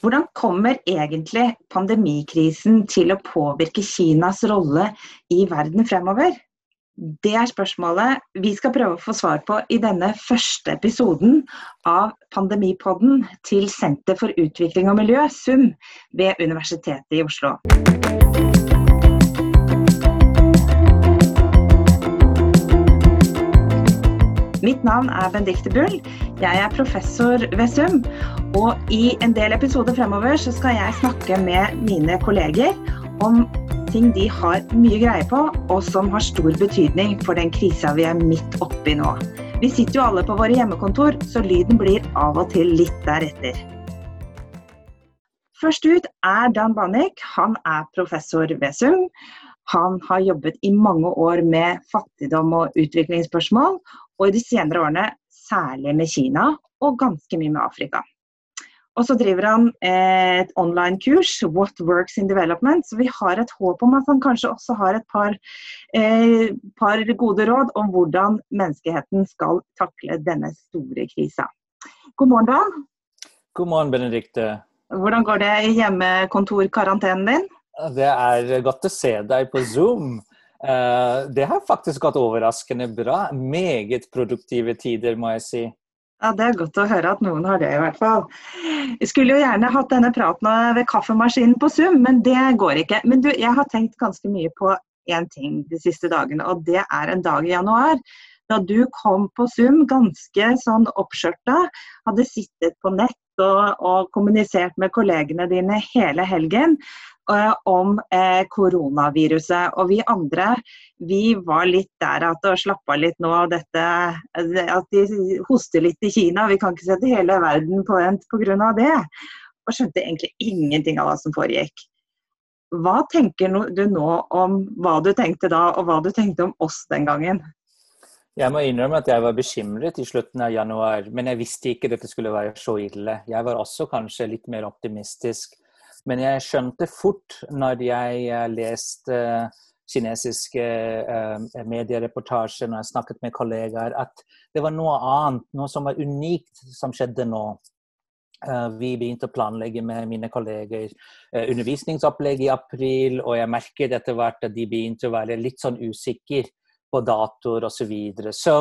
Hvordan kommer egentlig pandemikrisen til å påvirke Kinas rolle i verden fremover? Det er spørsmålet vi skal prøve å få svar på i denne første episoden av Pandemipodden til Senter for utvikling og miljø, SUM, ved Universitetet i Oslo. Mitt navn er Benedicte Bull. Jeg er professor ved SUM. Og i en del episoder fremover så skal jeg snakke med mine kolleger om ting de har mye greie på, og som har stor betydning for den krisa vi er midt oppi nå. Vi sitter jo alle på våre hjemmekontor, så lyden blir av og til litt deretter. Først ut er Dan Banik. Han er professor ved SUM. Han har jobbet i mange år med fattigdom og utviklingsspørsmål, og i de senere årene særlig med Kina og ganske mye med Afrika. Og så driver han et online-kurs, What Works in Development. Så vi har et håp om at han kanskje også har et par, eh, par gode råd om hvordan menneskeheten skal takle denne store krisa. God morgen, Dan. God morgen, Benedikte. Hvordan går det i hjemmekontorkarantenen din? Det er godt å se deg på Zoom. Eh, det har faktisk gått overraskende bra. Meget produktive tider, må jeg si. Ja, Det er godt å høre at noen har det, i hvert fall. Jeg skulle jo gjerne hatt denne praten ved kaffemaskinen på Zoom, men det går ikke. Men du, jeg har tenkt ganske mye på én ting de siste dagene, og det er en dag i januar. Da du kom på Zoom ganske sånn oppskjørta, hadde sittet på nett og, og kommunisert med kollegene dine hele helgen om eh, koronaviruset. Og vi andre vi var litt der at og slappa litt nå av dette At de hoster litt i Kina. Vi kan ikke sette hele verden på vent pga. det. Og skjønte egentlig ingenting av hva som foregikk. Hva tenker du nå om hva du tenkte da, og hva du tenkte om oss den gangen? Jeg må innrømme at jeg var bekymret i slutten av januar, men jeg visste ikke dette skulle være så ille. Jeg var også kanskje litt mer optimistisk. Men jeg skjønte fort når jeg eh, leste kinesiske uh, mediereportasjer, når jeg snakket med kollegaer, at det var noe annet, noe som var unikt, som skjedde nå. Vi begynte å planlegge med mine kolleger undervisningsopplegg i april, og jeg merket etter hvert at de begynte å være litt sånn usikre på datoer osv. Så, videre. så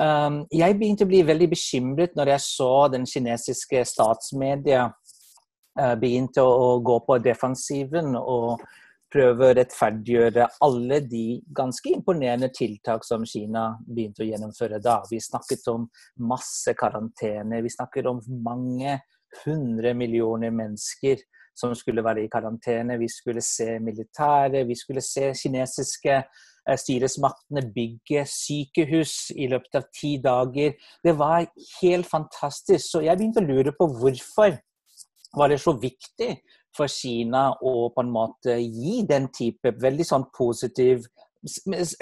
um, jeg begynte å bli veldig bekymret når jeg så den kinesiske statsmedia uh, begynte å gå på defensiven og prøve å rettferdiggjøre alle de ganske imponerende tiltak som Kina begynte å gjennomføre da. Vi snakket om masse karantene, vi snakker om mange hundre millioner mennesker som skulle være i karantene. Vi skulle se militære, vi skulle se kinesiske styresmaktene bygge sykehus i løpet av ti dager. Det var helt fantastisk. Så jeg begynte å lure på hvorfor var det så viktig for Kina å på en måte gi den type veldig sånn positiv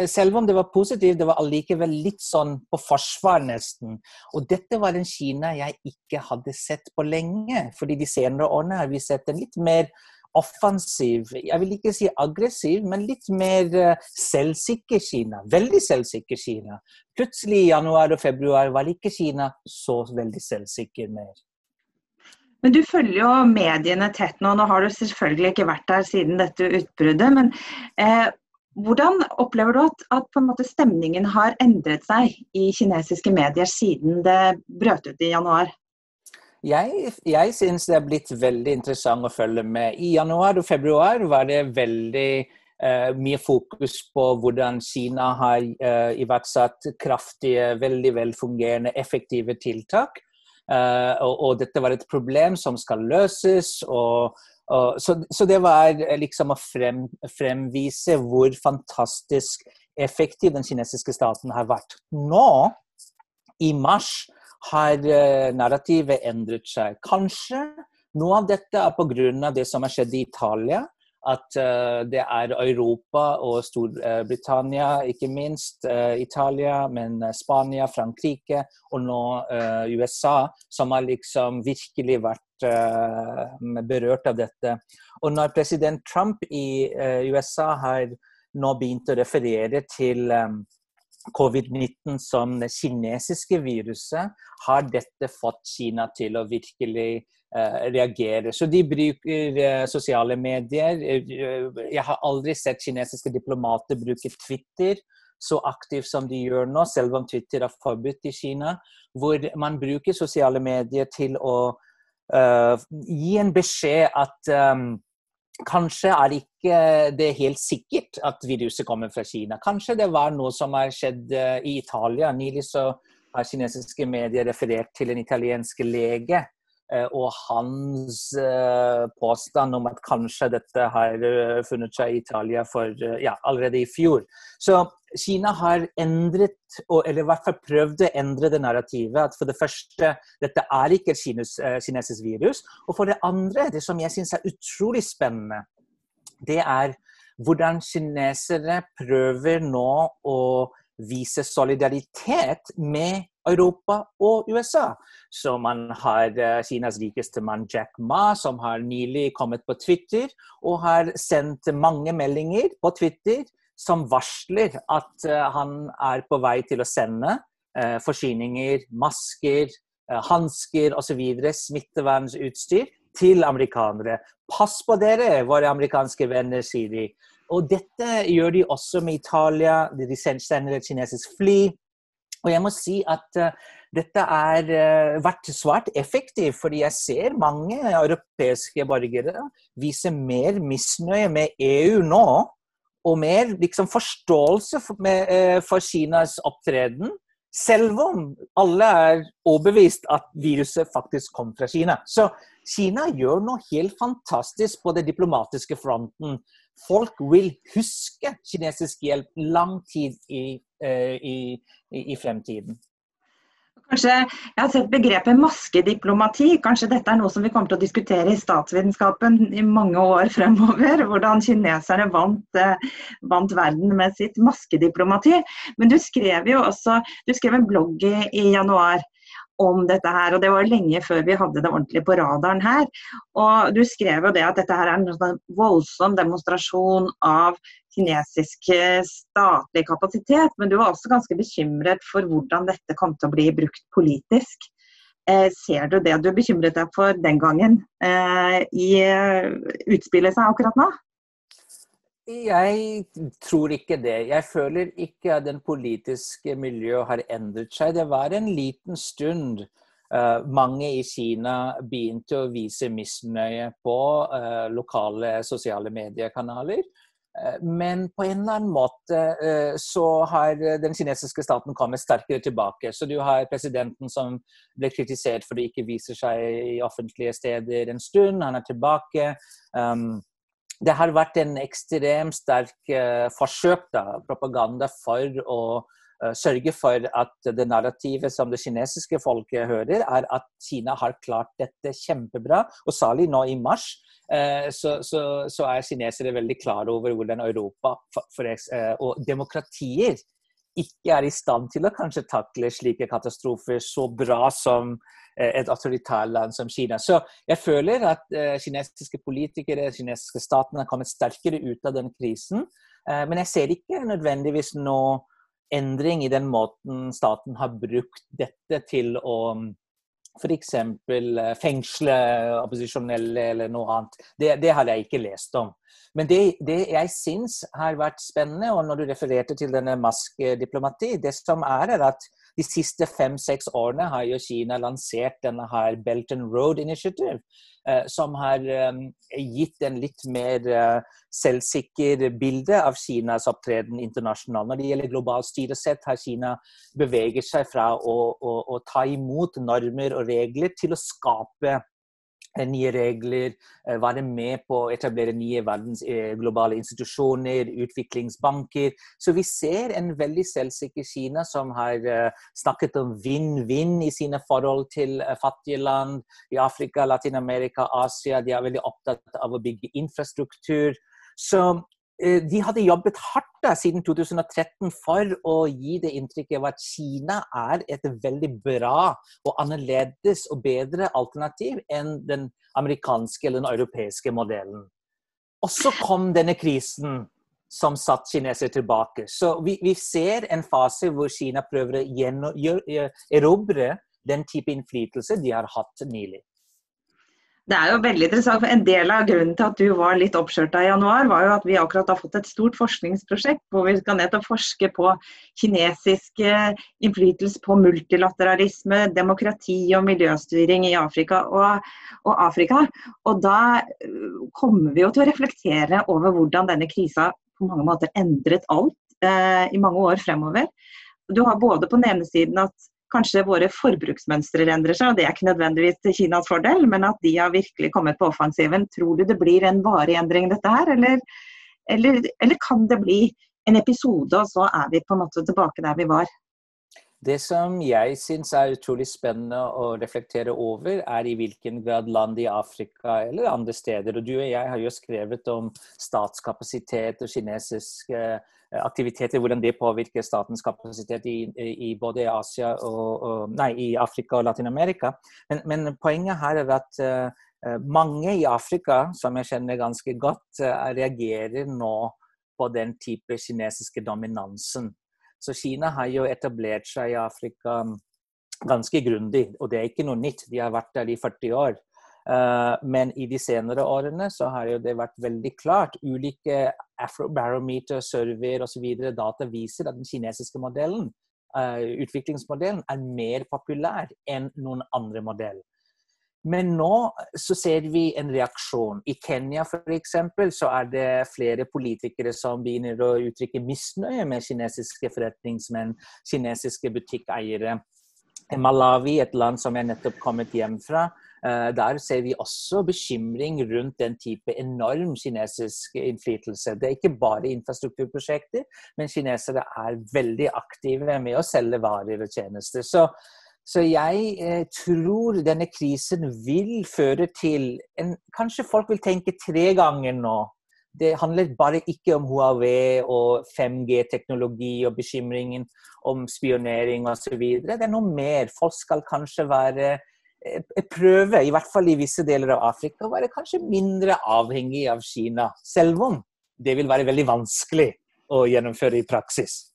selv om det var positivt, det var allikevel litt sånn på forsvar, nesten. Og dette var en Kina jeg ikke hadde sett på lenge. fordi de senere årene har vi sett en litt mer offensiv, jeg vil ikke si aggressiv, men litt mer eh, selvsikker Kina. Veldig selvsikker Kina. Plutselig i januar og februar var ikke Kina så veldig selvsikker mer. Men du følger jo mediene tett nå. Nå har du selvfølgelig ikke vært der siden dette utbruddet. Men eh, hvordan opplever du at, at stemningen har endret seg i kinesiske medier siden det brøt ut i januar? Jeg, jeg syns det er blitt veldig interessant å følge med. I januar og februar var det veldig uh, mye fokus på hvordan Kina har uh, iverksatt kraftige, veldig velfungerende, effektive tiltak Uh, og, og, dette var et problem som skal løses. Og, og, så, så, det var liksom å frem, fremvise hvor fantastisk effektiv den kinesiske staten har vært. Nå, i mars, har uh, narrativet endret seg. Kanskje noe av dette er pga. det som har skjedd i Italia at uh, det er Europa og Storbritannia, ikke minst uh, Italia, men eh, Spania, Frankrike og nå USA, som har liksom virkelig vært berørt av dette. Og når president Trump i USA har nå begynt å referere til covid-19 som det kinesiske viruset, har dette fått Kina til å virkelig uh, reagere. Så de bruker uh, sosiale medier. Jeg har aldri sett kinesiske diplomater bruke Twitter så aktivt som de gjør nå, selv om Twitter er forbudt i Kina. Hvor man bruker sosiale medier til å uh, gi en beskjed at um, Kanskje er ikke det helt sikkert at viruset kommer fra Kina. Kanskje det var noe som har skjedd eh, i Italia. Nylig så har kinesiske medier referert til en italiensk lege Eh, og hans eh, påstand om at kanskje dette har eh, funnet seg i Italia for, ja, allerede i fjor. Så Kina har endret, eller i hvert fall prøvd å endre det narrativet. At for det første, dette er ikke et kinesisk virus. Og for det andre, det som jeg syns er utrolig spennende, det er hvordan kinesere prøver nå å vise solidaritet med Europa og USA. Så man har uh, Kinas rikeste mann Jack Ma, som har nylig kommet på Twitter og har sendt mange meldinger på Twitter som varsler at uh, han er på vei til å sende uh, forsyninger, masker, hansker osv., smittevernutstyr, til amerikanere. Pass på dere, våre amerikanske venner, sier de. Og dette gjør de også med Italia. De sender et kinesisk fly. Og jeg må si at uh, dette har uh, vært svært effektivt, fordi jeg ser mange europeiske borgere vise mer misnøye med EU nå, og mer liksom, forståelse for, med, uh, for Kinas opptreden. Selv om alle er overbevist at viruset faktisk kom fra Kina. Så Kina gjør noe helt fantastisk på den diplomatiske fronten folk vil huske kinesisk hjelp lang tid i, eh, i, i, fremtiden. Kanskje, jeg har sett begrepet maskediplomati. Kanskje dette er noe som vi kommer til å diskutere i statsvitenskapen i mange år fremover. Hvordan kineserne vant, eh, vant verden med sitt maskediplomati. Men du skrev jo også du skrev en blogg i januar om dette her. Og det var lenge før vi hadde det ordentlig på radaren her. Og du skrev jo det at dette her er en sånn voldsom demonstrasjon av kinesisk statlig kapasitet. Men du var også ganske bekymret for hvordan dette kom til å bli brukt politisk. Eh, ser du det du bekymret deg for den gangen eh, i eh, utspillet seg akkurat nå? Jeg tror ikke det. Jeg føler ikke at den politiske miljøet har endret seg. Det var en liten stund uh, mange i Kina begynte å vise misnøye på uh, lokale sosiale mediekanaler. Uh, men på en eller annen måte så har den kinesiske staten kommet sterkere tilbake. Så du har presidenten som ble kritisert for å ikke vise seg i offentlige steder en stund. Han er tilbake. Um, det har vært en ekstremt sterk uh, forsøk, da, propaganda, for å uh, sørge for at det narrativet som det kinesiske folket hører, er at Kina har klart dette kjempebra. Og særlig nå i mars uh, så, så, så, er kinesere veldig klar over hvordan Europa for, for, og demokratier ikke er i stand til å kanskje takle slike katastrofer så bra som Eh, et autoritært land som Kina. Så jeg føler at uh, kinesiske politikere, kinesiske staten, har kommet sterkere ut av den krisen. Uh, men jeg ser ikke nødvendigvis noe endring i den måten staten har brukt dette til å f.eks. fengsle opposisjonelle eller noe annet. Det, det, har jeg ikke lest om. Men det, det jeg syns har vært spennende, og når du refererte til denne maskediplomati, det som er, er at de siste fem-seks årene har jo Kina lansert denne her Belt and Road Initiative, eh, som har eh, gitt en litt mer eh, selvsikker bilde av Kinas opptreden internasjonalt. Når det gjelder globalt styresett, har Kina beveget seg fra å, å, å ta imot normer og regler til å skape nye regler, eh, være med på å etablere nye verdens eh, globale institusjoner, utviklingsbanker. Så vi ser en veldig selvsikker Kina som har snakket om vinn-vinn i sine forhold til fattige land i Afrika, Latin-Amerika, Asia. De er veldig opptatt av å bygge infrastruktur. Så Eh, de hadde jobbet hardt da, siden 2013 for å gi det inntrykket av at Kina er et veldig bra og annerledes og bedre alternativ enn den amerikanske eller den europeiske modellen. Og så kom denne krisen som satt kinesere tilbake. Så vi, vi ser en fase hvor Kina prøver å erobre den type innflytelse de har hatt nylig. Det er jo veldig interessant, for En del av grunnen til at du var litt oppskjørta i januar, var jo at vi akkurat har fått et stort forskningsprosjekt hvor vi skal nettopp forske på kinesisk innflytelse på multilateralisme, demokrati og miljøstyring i Afrika og, og, Afrika. Og da øh, kommer vi jo til å reflektere over hvordan denne krisa på mange måter endret alt eh, i mange år fremover. Du har både på den ene siden at kanskje våre forbruksmønstre endrer seg, og det er ikke nødvendigvis til Kinas fordel, men at de har virkelig kommet på offensiven. Tror du det blir en varig endring, dette her, eller, eller, eller kan det bli en episode, og så er vi på en måte tilbake der vi var? Det som jeg syns er utrolig spennende å reflektere over, er i hvilken grad land i Afrika eller andre steder Og du og jeg har jo skrevet om statskapasitet og kinesisk Eh, aktiviteter, hvordan det påvirker statens kapasitet i, i både Asia og, og, nei, i Afrika og Latin-Amerika. Men, men, poenget her er at uh, mange i Afrika, som jeg kjenner ganske godt, reagerer nå på den type kinesiske dominansen. Så Kina har jo etablert seg i Afrika ganske grundig, og det er ikke noe nytt. De har vært der i 40 år. Eh, men i de senere årene så har det vært veldig klart. Ulike Afrobarometer, surveyer osv. data viser at den kinesiske modellen, eh, utviklingsmodellen er mer populær enn noen andre modell. Men nå så ser vi en reaksjon. I Kenya f.eks. så er det flere politikere som begynner å uttrykke misnøye med kinesiske forretningsmenn, kinesiske butikkeiere. Malawi, et land som jeg nettopp kommet hjem fra, Eh, der ser vi også bekymring rundt den type enorm kinesisk innflytelse. Det er ikke bare infrastrukturprosjekter, men kinesere er veldig aktive med å selge varer og tjenester. Så, så jeg eh, tror denne krisen vil føre til en, Kanskje folk vil tenke tre ganger nå. Det handler bare ikke om Huawei og 5G-teknologi og bekymringen om spionering osv. Det er noe mer. Folk skal kanskje være prøve, i hvert fall i visse deler av Afrika, å være kanskje mindre avhengig av Kina. Selv om det vil være veldig vanskelig å gjennomføre i praksis.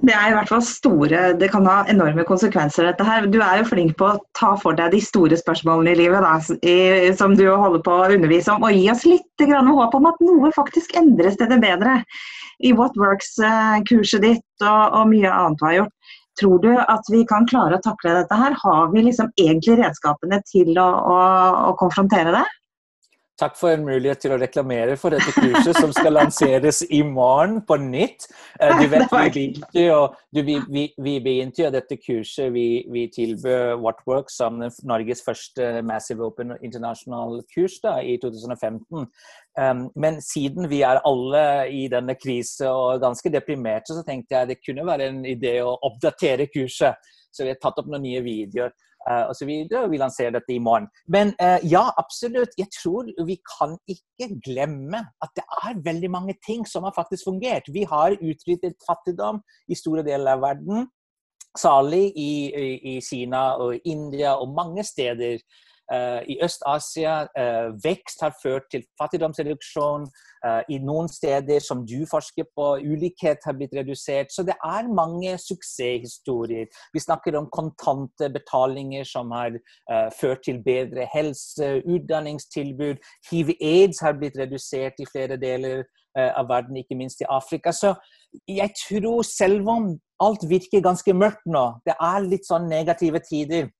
Det er i hvert fall store, det kan ha enorme konsekvenser, dette her. Du er jo flink på å ta for deg de store spørsmålene i livet da, i, som du holder på å undervise om, og gi oss litt håp om at noe faktisk endres til det bedre. I What Works-kurset eh, ditt og, og mye annet du har gjort. Tror du at vi kan klare å takle dette her? Har vi liksom egentlig redskapene til å, å, å konfrontere det? Takk for en mulighet til å reklamere for dette kurset som skal lanseres i morgen på nytt. Eh, du vet, vi begynte jo, du, vi, vi, vi begynte jo dette kurset vi, vi tilbød Whatworks som Norges første Massive Open International kurs da, i 2015. Um, men siden vi er alle i denne krise og ganske deprimerte, så tenkte jeg det kunne være en idé å oppdatere kurset. Så vi har tatt opp noen nye videoer uh, osv. Vi lanserer dette i morgen. Men uh, ja, absolutt. Jeg tror vi kan ikke glemme at det er veldig mange ting som har faktisk fungert. Vi har utryddet fattigdom i store deler av verden. Særlig i, i, i Kina og India og mange steder Eh, I Øst-Asia eh, vekst har ført til fattigdomsreduksjon. Eh, I noen steder som du forsker på, ulikhet har blitt redusert. Så det er mange suksesshistorier. Vi snakker om kontante betalinger som har ført til bedre helse, utdanningstilbud. Hiv-aids har blitt redusert i flere deler av verden, ikke minst i Afrika. Så jeg tror selv om alt virker ganske mørkt nå, det er litt sånn negative tider,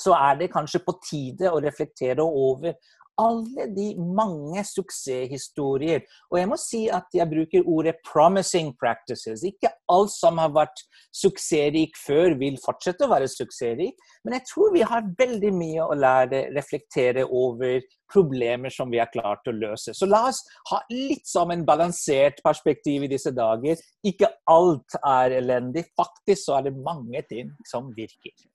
så er det kanskje på tide å reflektere over alle de mange suksesshistorier. Og jeg må si at jeg bruker ordet 'promising practices'. Ikke alt som har vært suksessrik før, vil fortsette å være suksessrik. Men jeg tror vi har veldig mye å lære, reflektere over problemer som vi har klart å løse. Så la oss ha litt som en balansert perspektiv i disse dager. Ikke alt er elendig. Faktisk så er det mange ting som virker.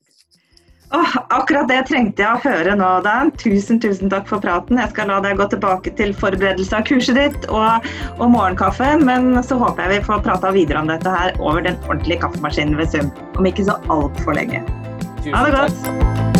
Oh, akkurat det trengte jeg å høre nå, Dan. Tusen, tusen takk for praten. Jeg skal la deg gå tilbake til forberedelse av kurset ditt og, og morgenkaffen, men så håper jeg vi får prata videre om dette her over den ordentlige kaffemaskinen ved Sum. Om ikke så altfor lenge. Tusen ha det godt. Takk.